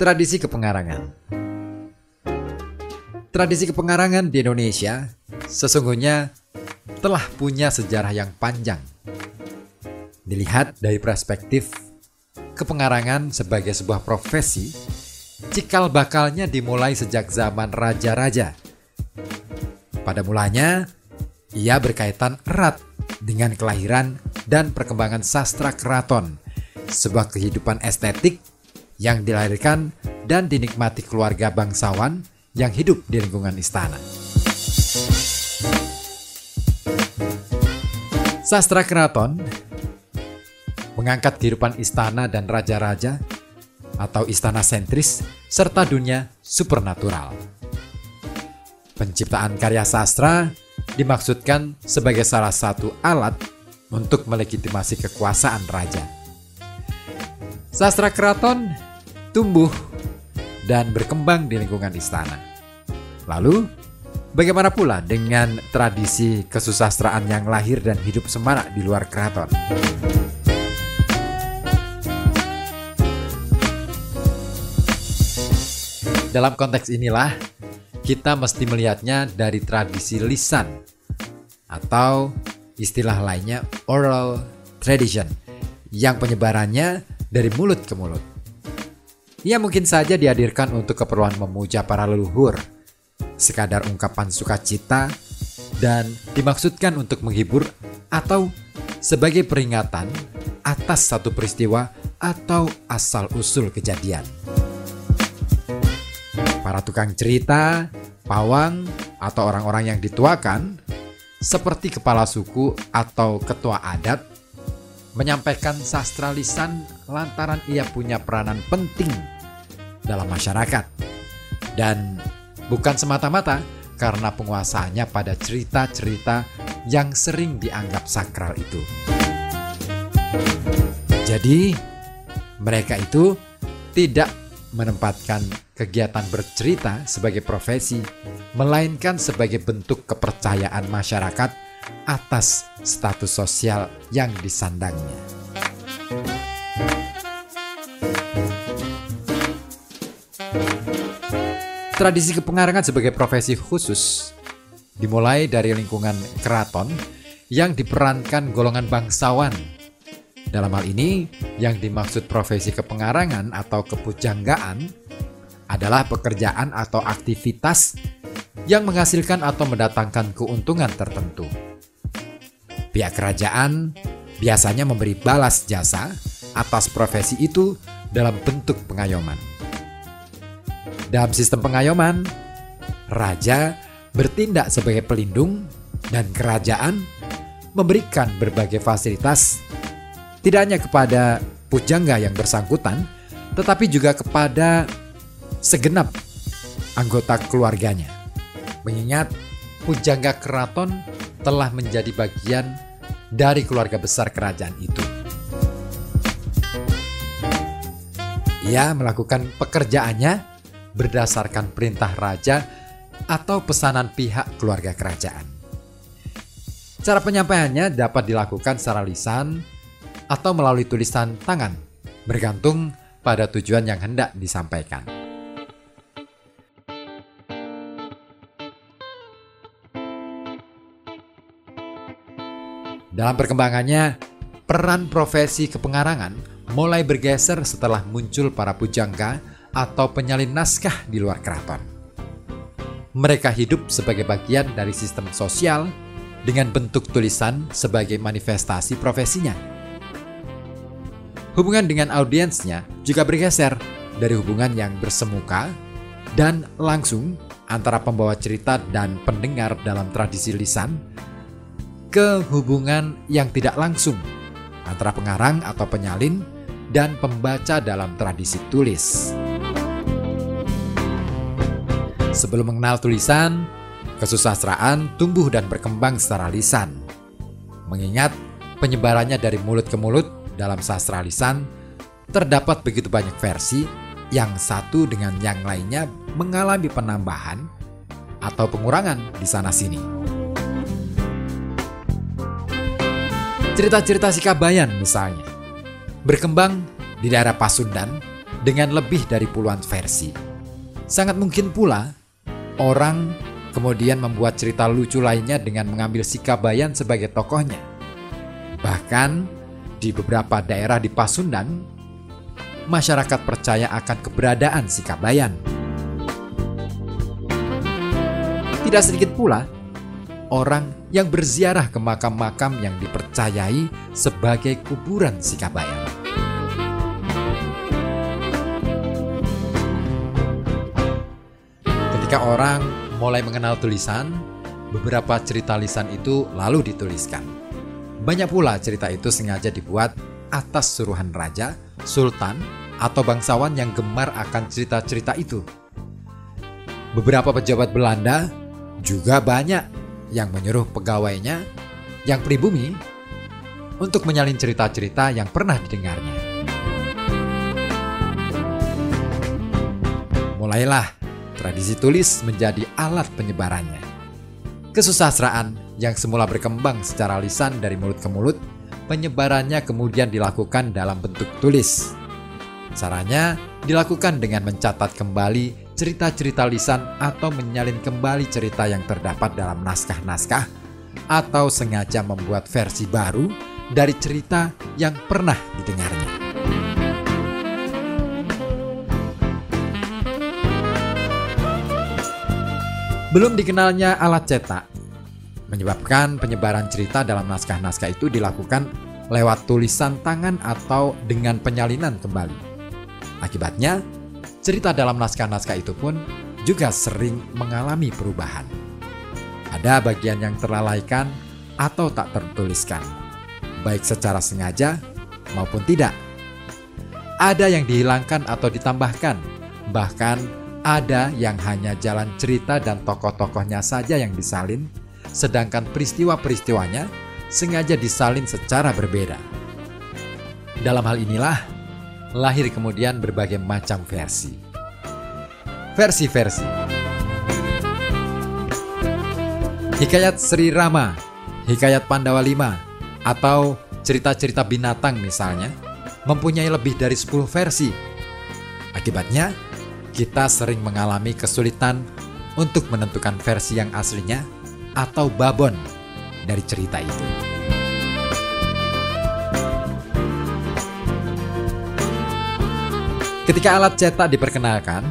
Tradisi kepengarangan Tradisi kepengarangan di Indonesia sesungguhnya telah punya sejarah yang panjang. Dilihat dari perspektif kepengarangan sebagai sebuah profesi, cikal bakalnya dimulai sejak zaman raja-raja. Pada mulanya, ia berkaitan erat dengan kelahiran dan perkembangan sastra keraton, sebuah kehidupan estetik yang dilahirkan dan dinikmati keluarga bangsawan yang hidup di lingkungan istana. Sastra keraton mengangkat kehidupan istana dan raja-raja atau istana sentris serta dunia supernatural. Penciptaan karya sastra dimaksudkan sebagai salah satu alat untuk melegitimasi kekuasaan raja. Sastra keraton tumbuh, dan berkembang di lingkungan istana. Lalu, bagaimana pula dengan tradisi kesusastraan yang lahir dan hidup semarak di luar keraton? Dalam konteks inilah, kita mesti melihatnya dari tradisi lisan atau istilah lainnya oral tradition yang penyebarannya dari mulut ke mulut. Ia mungkin saja dihadirkan untuk keperluan memuja para leluhur, sekadar ungkapan sukacita, dan dimaksudkan untuk menghibur atau sebagai peringatan atas satu peristiwa atau asal-usul kejadian. Para tukang cerita, pawang, atau orang-orang yang dituakan, seperti kepala suku atau ketua adat, menyampaikan sastra lisan lantaran ia punya peranan penting dalam masyarakat. Dan bukan semata-mata karena penguasaannya pada cerita-cerita yang sering dianggap sakral itu. Jadi, mereka itu tidak menempatkan kegiatan bercerita sebagai profesi, melainkan sebagai bentuk kepercayaan masyarakat atas status sosial yang disandangnya. Tradisi kepengarangan sebagai profesi khusus dimulai dari lingkungan keraton yang diperankan golongan bangsawan. Dalam hal ini, yang dimaksud profesi kepengarangan atau kepujanggaan adalah pekerjaan atau aktivitas yang menghasilkan atau mendatangkan keuntungan tertentu. Pihak kerajaan biasanya memberi balas jasa atas profesi itu dalam bentuk pengayoman. Dalam sistem pengayoman, raja bertindak sebagai pelindung dan kerajaan memberikan berbagai fasilitas tidak hanya kepada pujangga yang bersangkutan, tetapi juga kepada segenap anggota keluarganya. Mengingat pujangga keraton telah menjadi bagian dari keluarga besar kerajaan itu. Ia melakukan pekerjaannya berdasarkan perintah raja atau pesanan pihak keluarga kerajaan. Cara penyampaiannya dapat dilakukan secara lisan atau melalui tulisan tangan, bergantung pada tujuan yang hendak disampaikan. Dalam perkembangannya, peran profesi kepengarangan mulai bergeser setelah muncul para pujangga atau penyalin naskah di luar keraton. Mereka hidup sebagai bagian dari sistem sosial dengan bentuk tulisan sebagai manifestasi profesinya. Hubungan dengan audiensnya juga bergeser dari hubungan yang bersemuka dan langsung antara pembawa cerita dan pendengar dalam tradisi lisan ke hubungan yang tidak langsung antara pengarang atau penyalin dan pembaca dalam tradisi tulis. Sebelum mengenal tulisan, kesusastraan tumbuh dan berkembang secara lisan. Mengingat penyebarannya dari mulut ke mulut dalam sastra lisan, terdapat begitu banyak versi yang satu dengan yang lainnya mengalami penambahan atau pengurangan di sana-sini. Cerita-cerita si Kabayan misalnya. berkembang di daerah Pasundan dengan lebih dari puluhan versi. Sangat mungkin pula orang kemudian membuat cerita lucu lainnya dengan mengambil Sikabayan sebagai tokohnya. Bahkan di beberapa daerah di Pasundan, masyarakat percaya akan keberadaan Sikabayan. Tidak sedikit pula orang yang berziarah ke makam-makam yang dipercayai sebagai kuburan Sikabayan. Ketika orang mulai mengenal tulisan, beberapa cerita lisan itu lalu dituliskan. Banyak pula cerita itu sengaja dibuat atas suruhan raja, sultan, atau bangsawan yang gemar akan cerita-cerita itu. Beberapa pejabat Belanda juga banyak yang menyuruh pegawainya yang pribumi untuk menyalin cerita-cerita yang pernah didengarnya. Mulailah tradisi tulis menjadi alat penyebarannya. Kesusastraan yang semula berkembang secara lisan dari mulut ke mulut, penyebarannya kemudian dilakukan dalam bentuk tulis. Caranya dilakukan dengan mencatat kembali cerita-cerita lisan atau menyalin kembali cerita yang terdapat dalam naskah-naskah atau sengaja membuat versi baru dari cerita yang pernah didengarnya. Belum dikenalnya alat cetak menyebabkan penyebaran cerita dalam naskah-naskah itu dilakukan lewat tulisan tangan atau dengan penyalinan kembali. Akibatnya, cerita dalam naskah-naskah itu pun juga sering mengalami perubahan. Ada bagian yang terlalaikan atau tak tertuliskan, baik secara sengaja maupun tidak. Ada yang dihilangkan atau ditambahkan, bahkan ada yang hanya jalan cerita dan tokoh-tokohnya saja yang disalin, sedangkan peristiwa-peristiwanya sengaja disalin secara berbeda. Dalam hal inilah, lahir kemudian berbagai macam versi. Versi-versi. Hikayat Sri Rama, Hikayat Pandawa Lima, atau cerita-cerita binatang misalnya, mempunyai lebih dari 10 versi. Akibatnya, kita sering mengalami kesulitan untuk menentukan versi yang aslinya atau babon dari cerita itu. Ketika alat cetak diperkenalkan,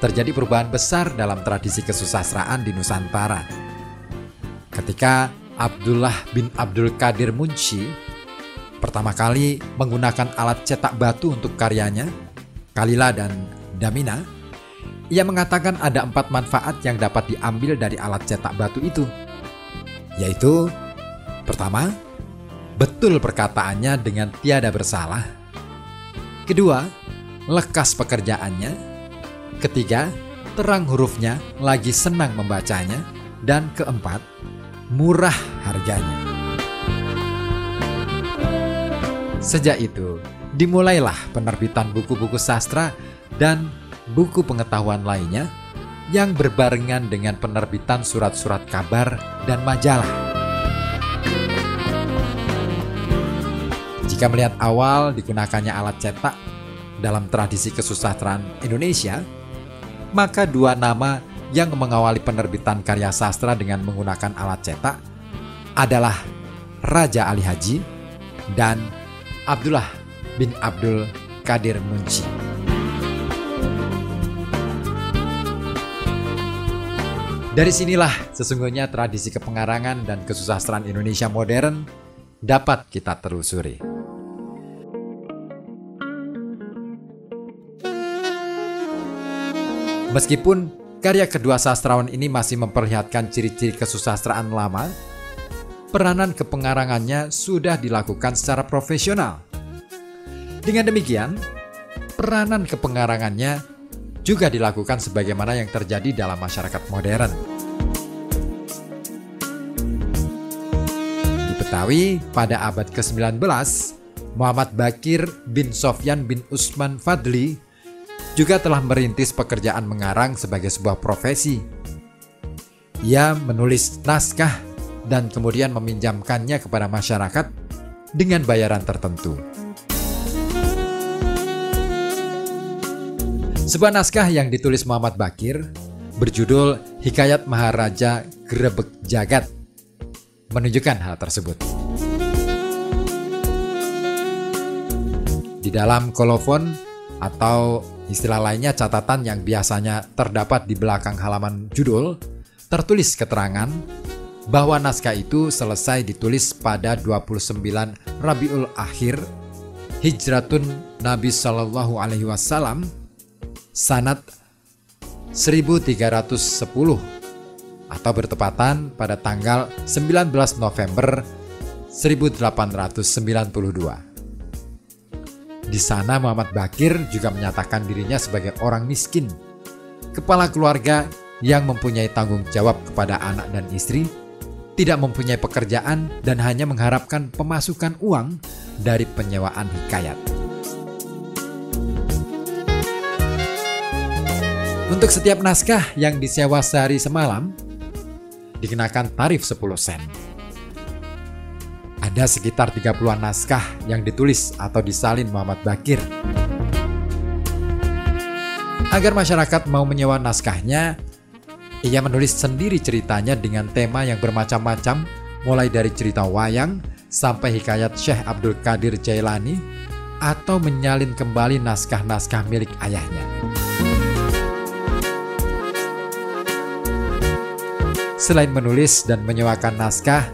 terjadi perubahan besar dalam tradisi kesusastraan di Nusantara. Ketika Abdullah bin Abdul Qadir Munshi pertama kali menggunakan alat cetak batu untuk karyanya, Kalila dan Damina, ia mengatakan ada empat manfaat yang dapat diambil dari alat cetak batu itu, yaitu pertama, betul perkataannya dengan tiada bersalah. Kedua, lekas pekerjaannya. Ketiga, terang hurufnya, lagi senang membacanya. Dan keempat, murah harganya. Sejak itu, dimulailah penerbitan buku-buku sastra dan buku pengetahuan lainnya yang berbarengan dengan penerbitan surat-surat kabar dan majalah. Jika melihat awal digunakannya alat cetak dalam tradisi kesusastraan Indonesia, maka dua nama yang mengawali penerbitan karya sastra dengan menggunakan alat cetak adalah Raja Ali Haji dan Abdullah bin Abdul Kadir Munci. Dari sinilah sesungguhnya tradisi kepengarangan dan kesusastraan Indonesia modern dapat kita telusuri. Meskipun karya kedua sastrawan ini masih memperlihatkan ciri-ciri kesusastraan lama, peranan kepengarangannya sudah dilakukan secara profesional. Dengan demikian, peranan kepengarangannya juga dilakukan sebagaimana yang terjadi dalam masyarakat modern. Di Betawi pada abad ke-19, Muhammad Bakir bin Sofyan bin Usman Fadli juga telah merintis pekerjaan mengarang sebagai sebuah profesi. Ia menulis naskah dan kemudian meminjamkannya kepada masyarakat dengan bayaran tertentu. Sebuah naskah yang ditulis Muhammad Bakir berjudul Hikayat Maharaja Grebek Jagat menunjukkan hal tersebut. Di dalam kolofon atau istilah lainnya catatan yang biasanya terdapat di belakang halaman judul, tertulis keterangan bahwa naskah itu selesai ditulis pada 29 Rabiul Akhir Hijratun Nabi Shallallahu Alaihi Wasallam sanat 1310 atau bertepatan pada tanggal 19 November 1892. Di sana Muhammad Bakir juga menyatakan dirinya sebagai orang miskin, kepala keluarga yang mempunyai tanggung jawab kepada anak dan istri, tidak mempunyai pekerjaan dan hanya mengharapkan pemasukan uang dari penyewaan hikayat. Untuk setiap naskah yang disewa sehari semalam, dikenakan tarif 10 sen. Ada sekitar 30-an naskah yang ditulis atau disalin Muhammad Bakir. Agar masyarakat mau menyewa naskahnya, ia menulis sendiri ceritanya dengan tema yang bermacam-macam, mulai dari cerita wayang sampai hikayat Syekh Abdul Qadir Jailani atau menyalin kembali naskah-naskah milik ayahnya. Selain menulis dan menyewakan naskah,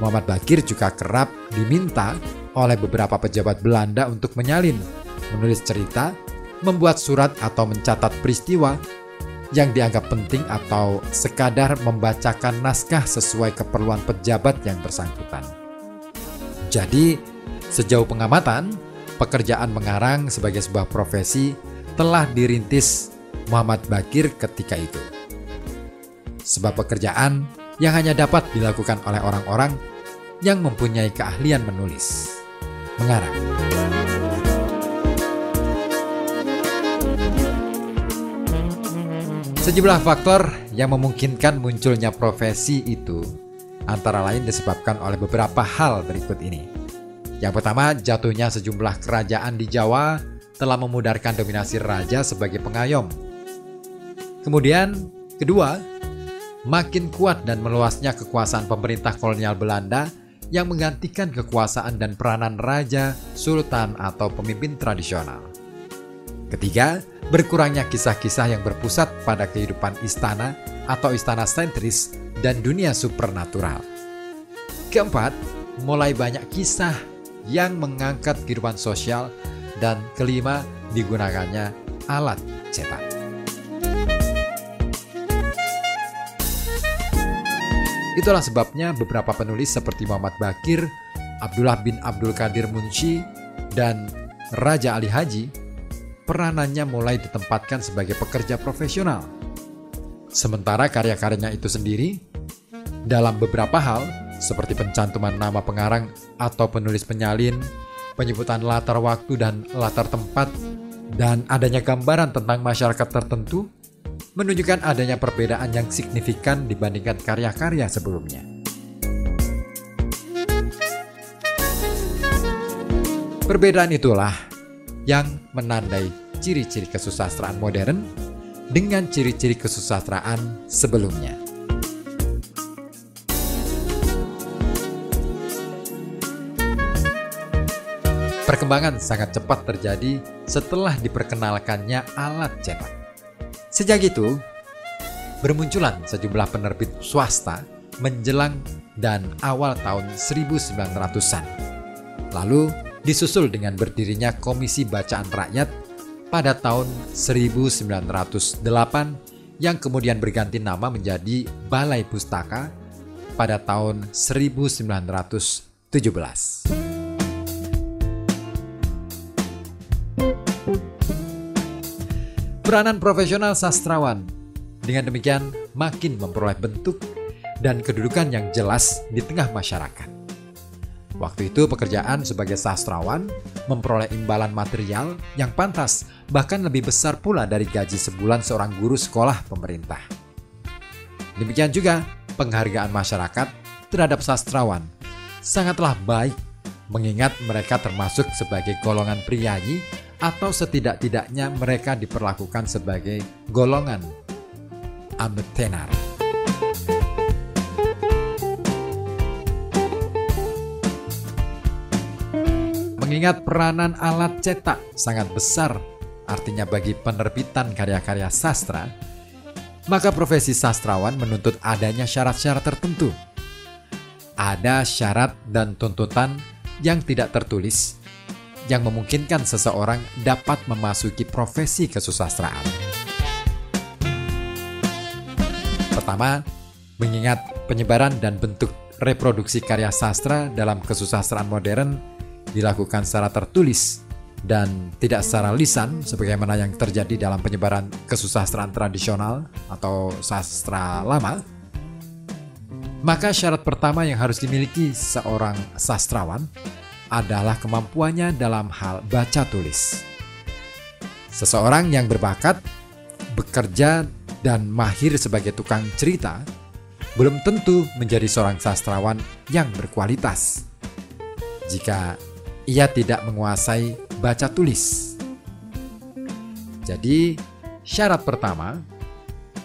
Muhammad Bakir juga kerap diminta oleh beberapa pejabat Belanda untuk menyalin, menulis cerita, membuat surat atau mencatat peristiwa yang dianggap penting atau sekadar membacakan naskah sesuai keperluan pejabat yang bersangkutan. Jadi, sejauh pengamatan, pekerjaan mengarang sebagai sebuah profesi telah dirintis Muhammad Bakir ketika itu. Sebab pekerjaan yang hanya dapat dilakukan oleh orang-orang yang mempunyai keahlian menulis, mengarang. Sejumlah faktor yang memungkinkan munculnya profesi itu antara lain disebabkan oleh beberapa hal berikut ini. Yang pertama, jatuhnya sejumlah kerajaan di Jawa telah memudarkan dominasi raja sebagai pengayom. Kemudian, kedua, makin kuat dan meluasnya kekuasaan pemerintah kolonial Belanda yang menggantikan kekuasaan dan peranan raja, sultan, atau pemimpin tradisional. Ketiga, berkurangnya kisah-kisah yang berpusat pada kehidupan istana atau istana sentris dan dunia supernatural. Keempat, mulai banyak kisah yang mengangkat kehidupan sosial dan kelima, digunakannya alat cetak. Itulah sebabnya beberapa penulis seperti Muhammad Bakir, Abdullah bin Abdul Qadir Munshi, dan Raja Ali Haji peranannya mulai ditempatkan sebagai pekerja profesional. Sementara karya-karyanya itu sendiri, dalam beberapa hal seperti pencantuman nama pengarang atau penulis penyalin, penyebutan latar waktu dan latar tempat, dan adanya gambaran tentang masyarakat tertentu, menunjukkan adanya perbedaan yang signifikan dibandingkan karya-karya sebelumnya. Perbedaan itulah yang menandai ciri-ciri kesusastraan modern dengan ciri-ciri kesusastraan sebelumnya. Perkembangan sangat cepat terjadi setelah diperkenalkannya alat cetak. Sejak itu, bermunculan sejumlah penerbit swasta menjelang dan awal tahun 1900-an. Lalu disusul dengan berdirinya Komisi Bacaan Rakyat pada tahun 1908 yang kemudian berganti nama menjadi Balai Pustaka pada tahun 1917. Peranan profesional sastrawan dengan demikian makin memperoleh bentuk dan kedudukan yang jelas di tengah masyarakat. Waktu itu pekerjaan sebagai sastrawan memperoleh imbalan material yang pantas bahkan lebih besar pula dari gaji sebulan seorang guru sekolah pemerintah. Demikian juga penghargaan masyarakat terhadap sastrawan sangatlah baik mengingat mereka termasuk sebagai golongan priayi atau setidak-tidaknya mereka diperlakukan sebagai golongan ametenar. Mengingat peranan alat cetak sangat besar, artinya bagi penerbitan karya-karya sastra, maka profesi sastrawan menuntut adanya syarat-syarat tertentu. Ada syarat dan tuntutan yang tidak tertulis yang memungkinkan seseorang dapat memasuki profesi kesusastraan. Pertama, mengingat penyebaran dan bentuk reproduksi karya sastra dalam kesusastraan modern dilakukan secara tertulis dan tidak secara lisan sebagaimana yang terjadi dalam penyebaran kesusastraan tradisional atau sastra lama, maka syarat pertama yang harus dimiliki seorang sastrawan adalah kemampuannya dalam hal baca tulis. Seseorang yang berbakat, bekerja, dan mahir sebagai tukang cerita belum tentu menjadi seorang sastrawan yang berkualitas. Jika ia tidak menguasai baca tulis. Jadi, syarat pertama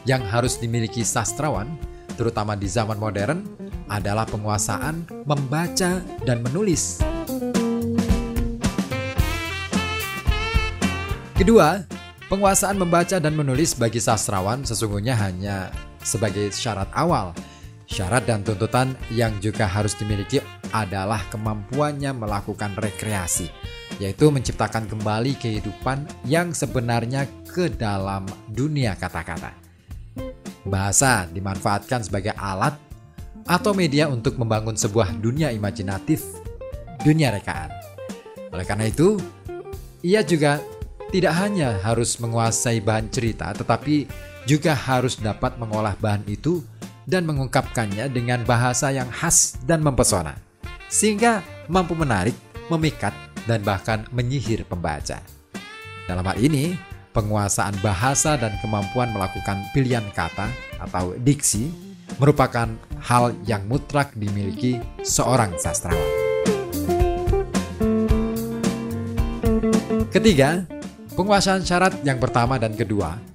yang harus dimiliki sastrawan, terutama di zaman modern, adalah penguasaan membaca dan menulis. Kedua, penguasaan membaca dan menulis bagi sastrawan sesungguhnya hanya sebagai syarat awal. Syarat dan tuntutan yang juga harus dimiliki adalah kemampuannya melakukan rekreasi, yaitu menciptakan kembali kehidupan yang sebenarnya ke dalam dunia kata-kata. Bahasa dimanfaatkan sebagai alat atau media untuk membangun sebuah dunia imajinatif, dunia rekaan. Oleh karena itu, ia juga tidak hanya harus menguasai bahan cerita, tetapi juga harus dapat mengolah bahan itu dan mengungkapkannya dengan bahasa yang khas dan mempesona sehingga mampu menarik, memikat, dan bahkan menyihir pembaca. Dalam hal ini, penguasaan bahasa dan kemampuan melakukan pilihan kata atau diksi merupakan hal yang mutlak dimiliki seorang sastrawan. Ketiga, penguasaan syarat yang pertama dan kedua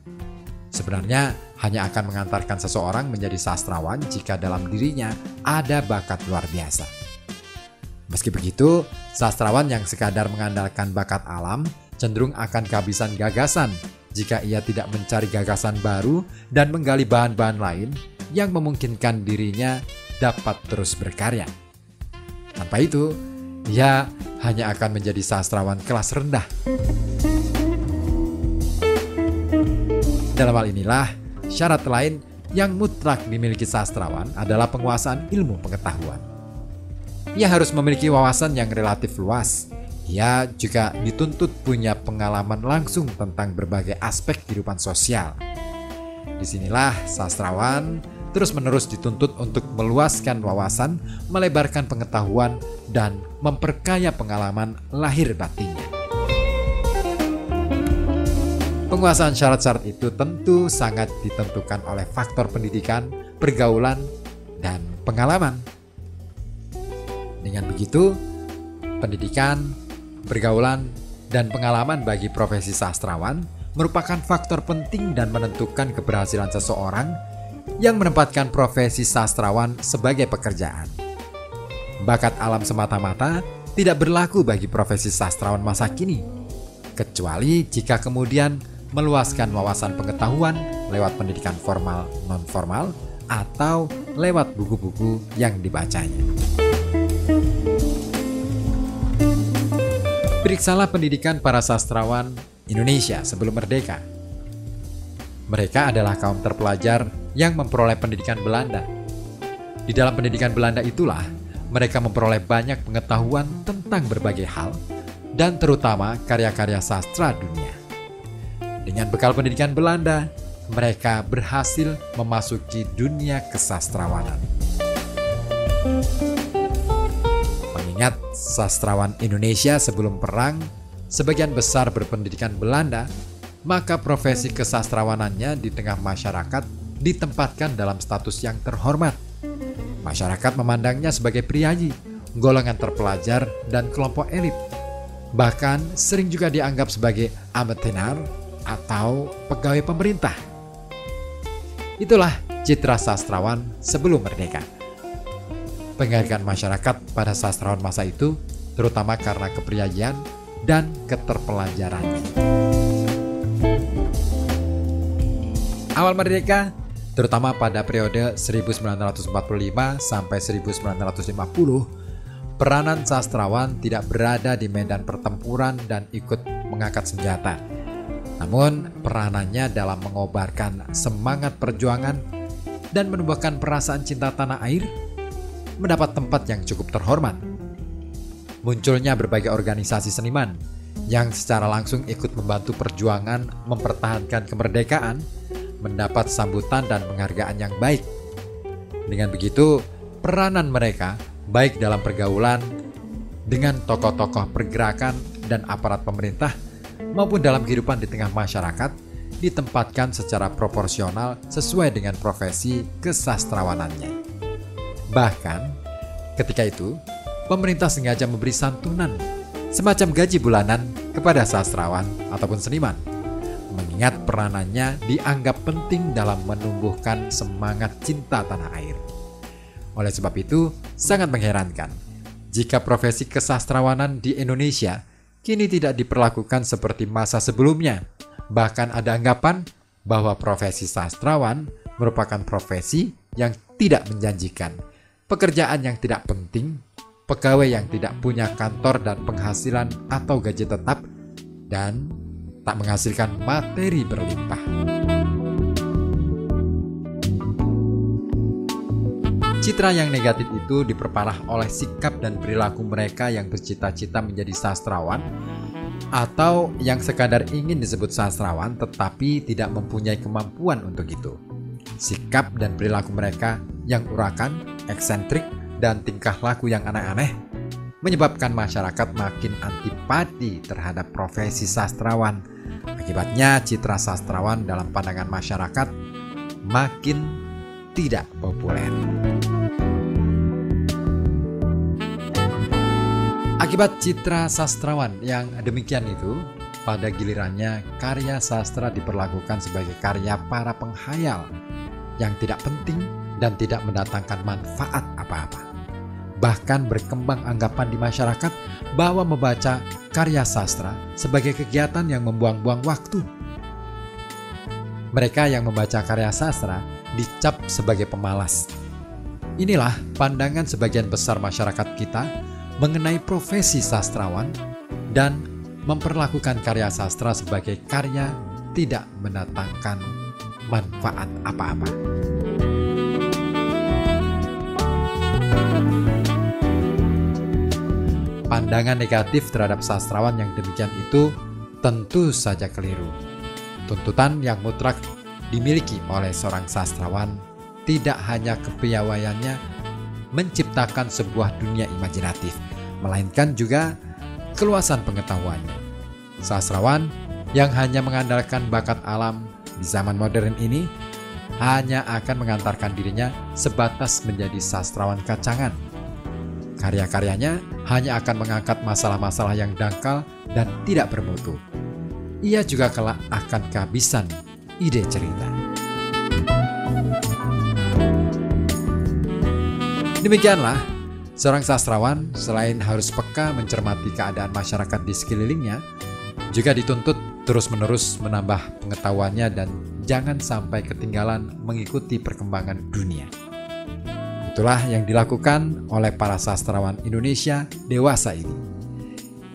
sebenarnya hanya akan mengantarkan seseorang menjadi sastrawan jika dalam dirinya ada bakat luar biasa. Meski begitu, sastrawan yang sekadar mengandalkan bakat alam cenderung akan kehabisan gagasan jika ia tidak mencari gagasan baru dan menggali bahan-bahan lain yang memungkinkan dirinya dapat terus berkarya. Tanpa itu, ia hanya akan menjadi sastrawan kelas rendah. Dalam hal inilah, syarat lain yang mutlak dimiliki sastrawan adalah penguasaan ilmu pengetahuan ia harus memiliki wawasan yang relatif luas. Ia juga dituntut punya pengalaman langsung tentang berbagai aspek kehidupan sosial. Di sinilah sastrawan terus-menerus dituntut untuk meluaskan wawasan, melebarkan pengetahuan, dan memperkaya pengalaman lahir batinnya. Penguasaan syarat-syarat itu tentu sangat ditentukan oleh faktor pendidikan, pergaulan, dan pengalaman. Dengan begitu, pendidikan, pergaulan, dan pengalaman bagi profesi sastrawan merupakan faktor penting dan menentukan keberhasilan seseorang yang menempatkan profesi sastrawan sebagai pekerjaan. Bakat alam semata-mata tidak berlaku bagi profesi sastrawan masa kini, kecuali jika kemudian meluaskan wawasan pengetahuan lewat pendidikan formal non-formal atau lewat buku-buku yang dibacanya. Periksalah pendidikan para sastrawan Indonesia sebelum merdeka. Mereka adalah kaum terpelajar yang memperoleh pendidikan Belanda. Di dalam pendidikan Belanda itulah mereka memperoleh banyak pengetahuan tentang berbagai hal dan terutama karya-karya sastra dunia. Dengan bekal pendidikan Belanda, mereka berhasil memasuki dunia kesastrawanan. Mengingat sastrawan Indonesia sebelum perang sebagian besar berpendidikan Belanda, maka profesi kesastrawanannya di tengah masyarakat ditempatkan dalam status yang terhormat. Masyarakat memandangnya sebagai priayi, golongan terpelajar, dan kelompok elit. Bahkan sering juga dianggap sebagai amatenar atau pegawai pemerintah. Itulah citra sastrawan sebelum merdeka. Penghargaan masyarakat pada sastrawan masa itu terutama karena kepriyaian dan keterpelajarannya. Awal merdeka, terutama pada periode 1945 sampai 1950, peranan sastrawan tidak berada di medan pertempuran dan ikut mengangkat senjata. Namun, peranannya dalam mengobarkan semangat perjuangan dan menumbuhkan perasaan cinta tanah air mendapat tempat yang cukup terhormat munculnya berbagai organisasi seniman yang secara langsung ikut membantu perjuangan mempertahankan kemerdekaan, mendapat sambutan dan penghargaan yang baik. Dengan begitu, peranan mereka baik dalam pergaulan dengan tokoh-tokoh pergerakan dan aparat pemerintah maupun dalam kehidupan di tengah masyarakat ditempatkan secara proporsional sesuai dengan profesi kesastrawanannya. Bahkan, ketika itu, pemerintah sengaja memberi santunan semacam gaji bulanan kepada sastrawan ataupun seniman. Mengingat peranannya dianggap penting dalam menumbuhkan semangat cinta tanah air. Oleh sebab itu, sangat mengherankan jika profesi kesastrawanan di Indonesia kini tidak diperlakukan seperti masa sebelumnya. Bahkan ada anggapan bahwa profesi sastrawan merupakan profesi yang tidak menjanjikan, pekerjaan yang tidak penting, pegawai yang tidak punya kantor dan penghasilan atau gaji tetap, dan tak menghasilkan materi berlimpah. Citra yang negatif itu diperparah oleh sikap dan perilaku mereka yang bercita-cita menjadi sastrawan atau yang sekadar ingin disebut sastrawan tetapi tidak mempunyai kemampuan untuk itu. Sikap dan perilaku mereka yang urakan, eksentrik, dan tingkah laku yang aneh-aneh menyebabkan masyarakat makin antipati terhadap profesi sastrawan. Akibatnya citra sastrawan dalam pandangan masyarakat makin tidak populer. Akibat citra sastrawan yang demikian itu, pada gilirannya karya sastra diperlakukan sebagai karya para penghayal yang tidak penting dan tidak mendatangkan manfaat apa-apa. Bahkan berkembang anggapan di masyarakat bahwa membaca karya sastra sebagai kegiatan yang membuang-buang waktu. Mereka yang membaca karya sastra dicap sebagai pemalas. Inilah pandangan sebagian besar masyarakat kita mengenai profesi sastrawan dan memperlakukan karya sastra sebagai karya tidak mendatangkan manfaat apa-apa. Pandangan negatif terhadap sastrawan yang demikian itu tentu saja keliru. Tuntutan yang mutlak dimiliki oleh seorang sastrawan tidak hanya kepiawaiannya menciptakan sebuah dunia imajinatif, melainkan juga keluasan pengetahuannya. Sastrawan yang hanya mengandalkan bakat alam di zaman modern ini hanya akan mengantarkan dirinya sebatas menjadi sastrawan kacangan Karya-karyanya hanya akan mengangkat masalah-masalah yang dangkal dan tidak bermutu. Ia juga kelak akan kehabisan ide cerita. Demikianlah, seorang sastrawan selain harus peka mencermati keadaan masyarakat di sekelilingnya, juga dituntut terus-menerus menambah pengetahuannya dan jangan sampai ketinggalan mengikuti perkembangan dunia. Itulah yang dilakukan oleh para sastrawan Indonesia dewasa ini.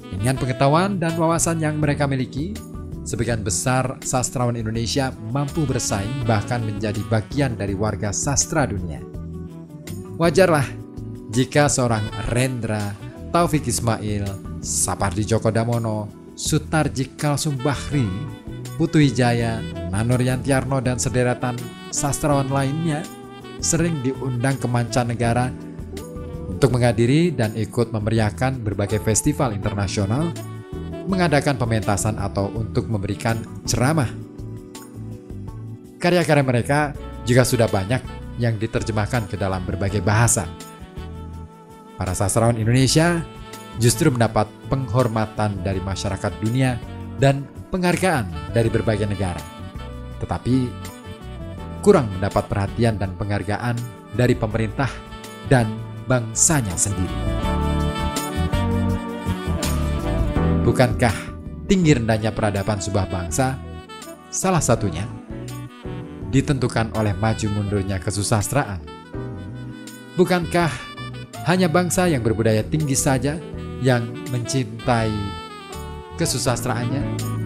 Dengan pengetahuan dan wawasan yang mereka miliki, sebagian besar sastrawan Indonesia mampu bersaing bahkan menjadi bagian dari warga sastra dunia. Wajarlah jika seorang Rendra, Taufik Ismail, Sapardi Djoko Damono, Sutarji Kalsum Bahri, Putu Wijaya, Nanur Yantiarno dan sederetan sastrawan lainnya sering diundang ke mancanegara untuk menghadiri dan ikut memeriahkan berbagai festival internasional, mengadakan pementasan atau untuk memberikan ceramah. Karya-karya mereka juga sudah banyak yang diterjemahkan ke dalam berbagai bahasa. Para sastrawan Indonesia justru mendapat penghormatan dari masyarakat dunia dan penghargaan dari berbagai negara. Tetapi kurang mendapat perhatian dan penghargaan dari pemerintah dan bangsanya sendiri. Bukankah tinggi rendahnya peradaban sebuah bangsa salah satunya ditentukan oleh maju mundurnya kesusastraan? Bukankah hanya bangsa yang berbudaya tinggi saja yang mencintai kesusastraannya?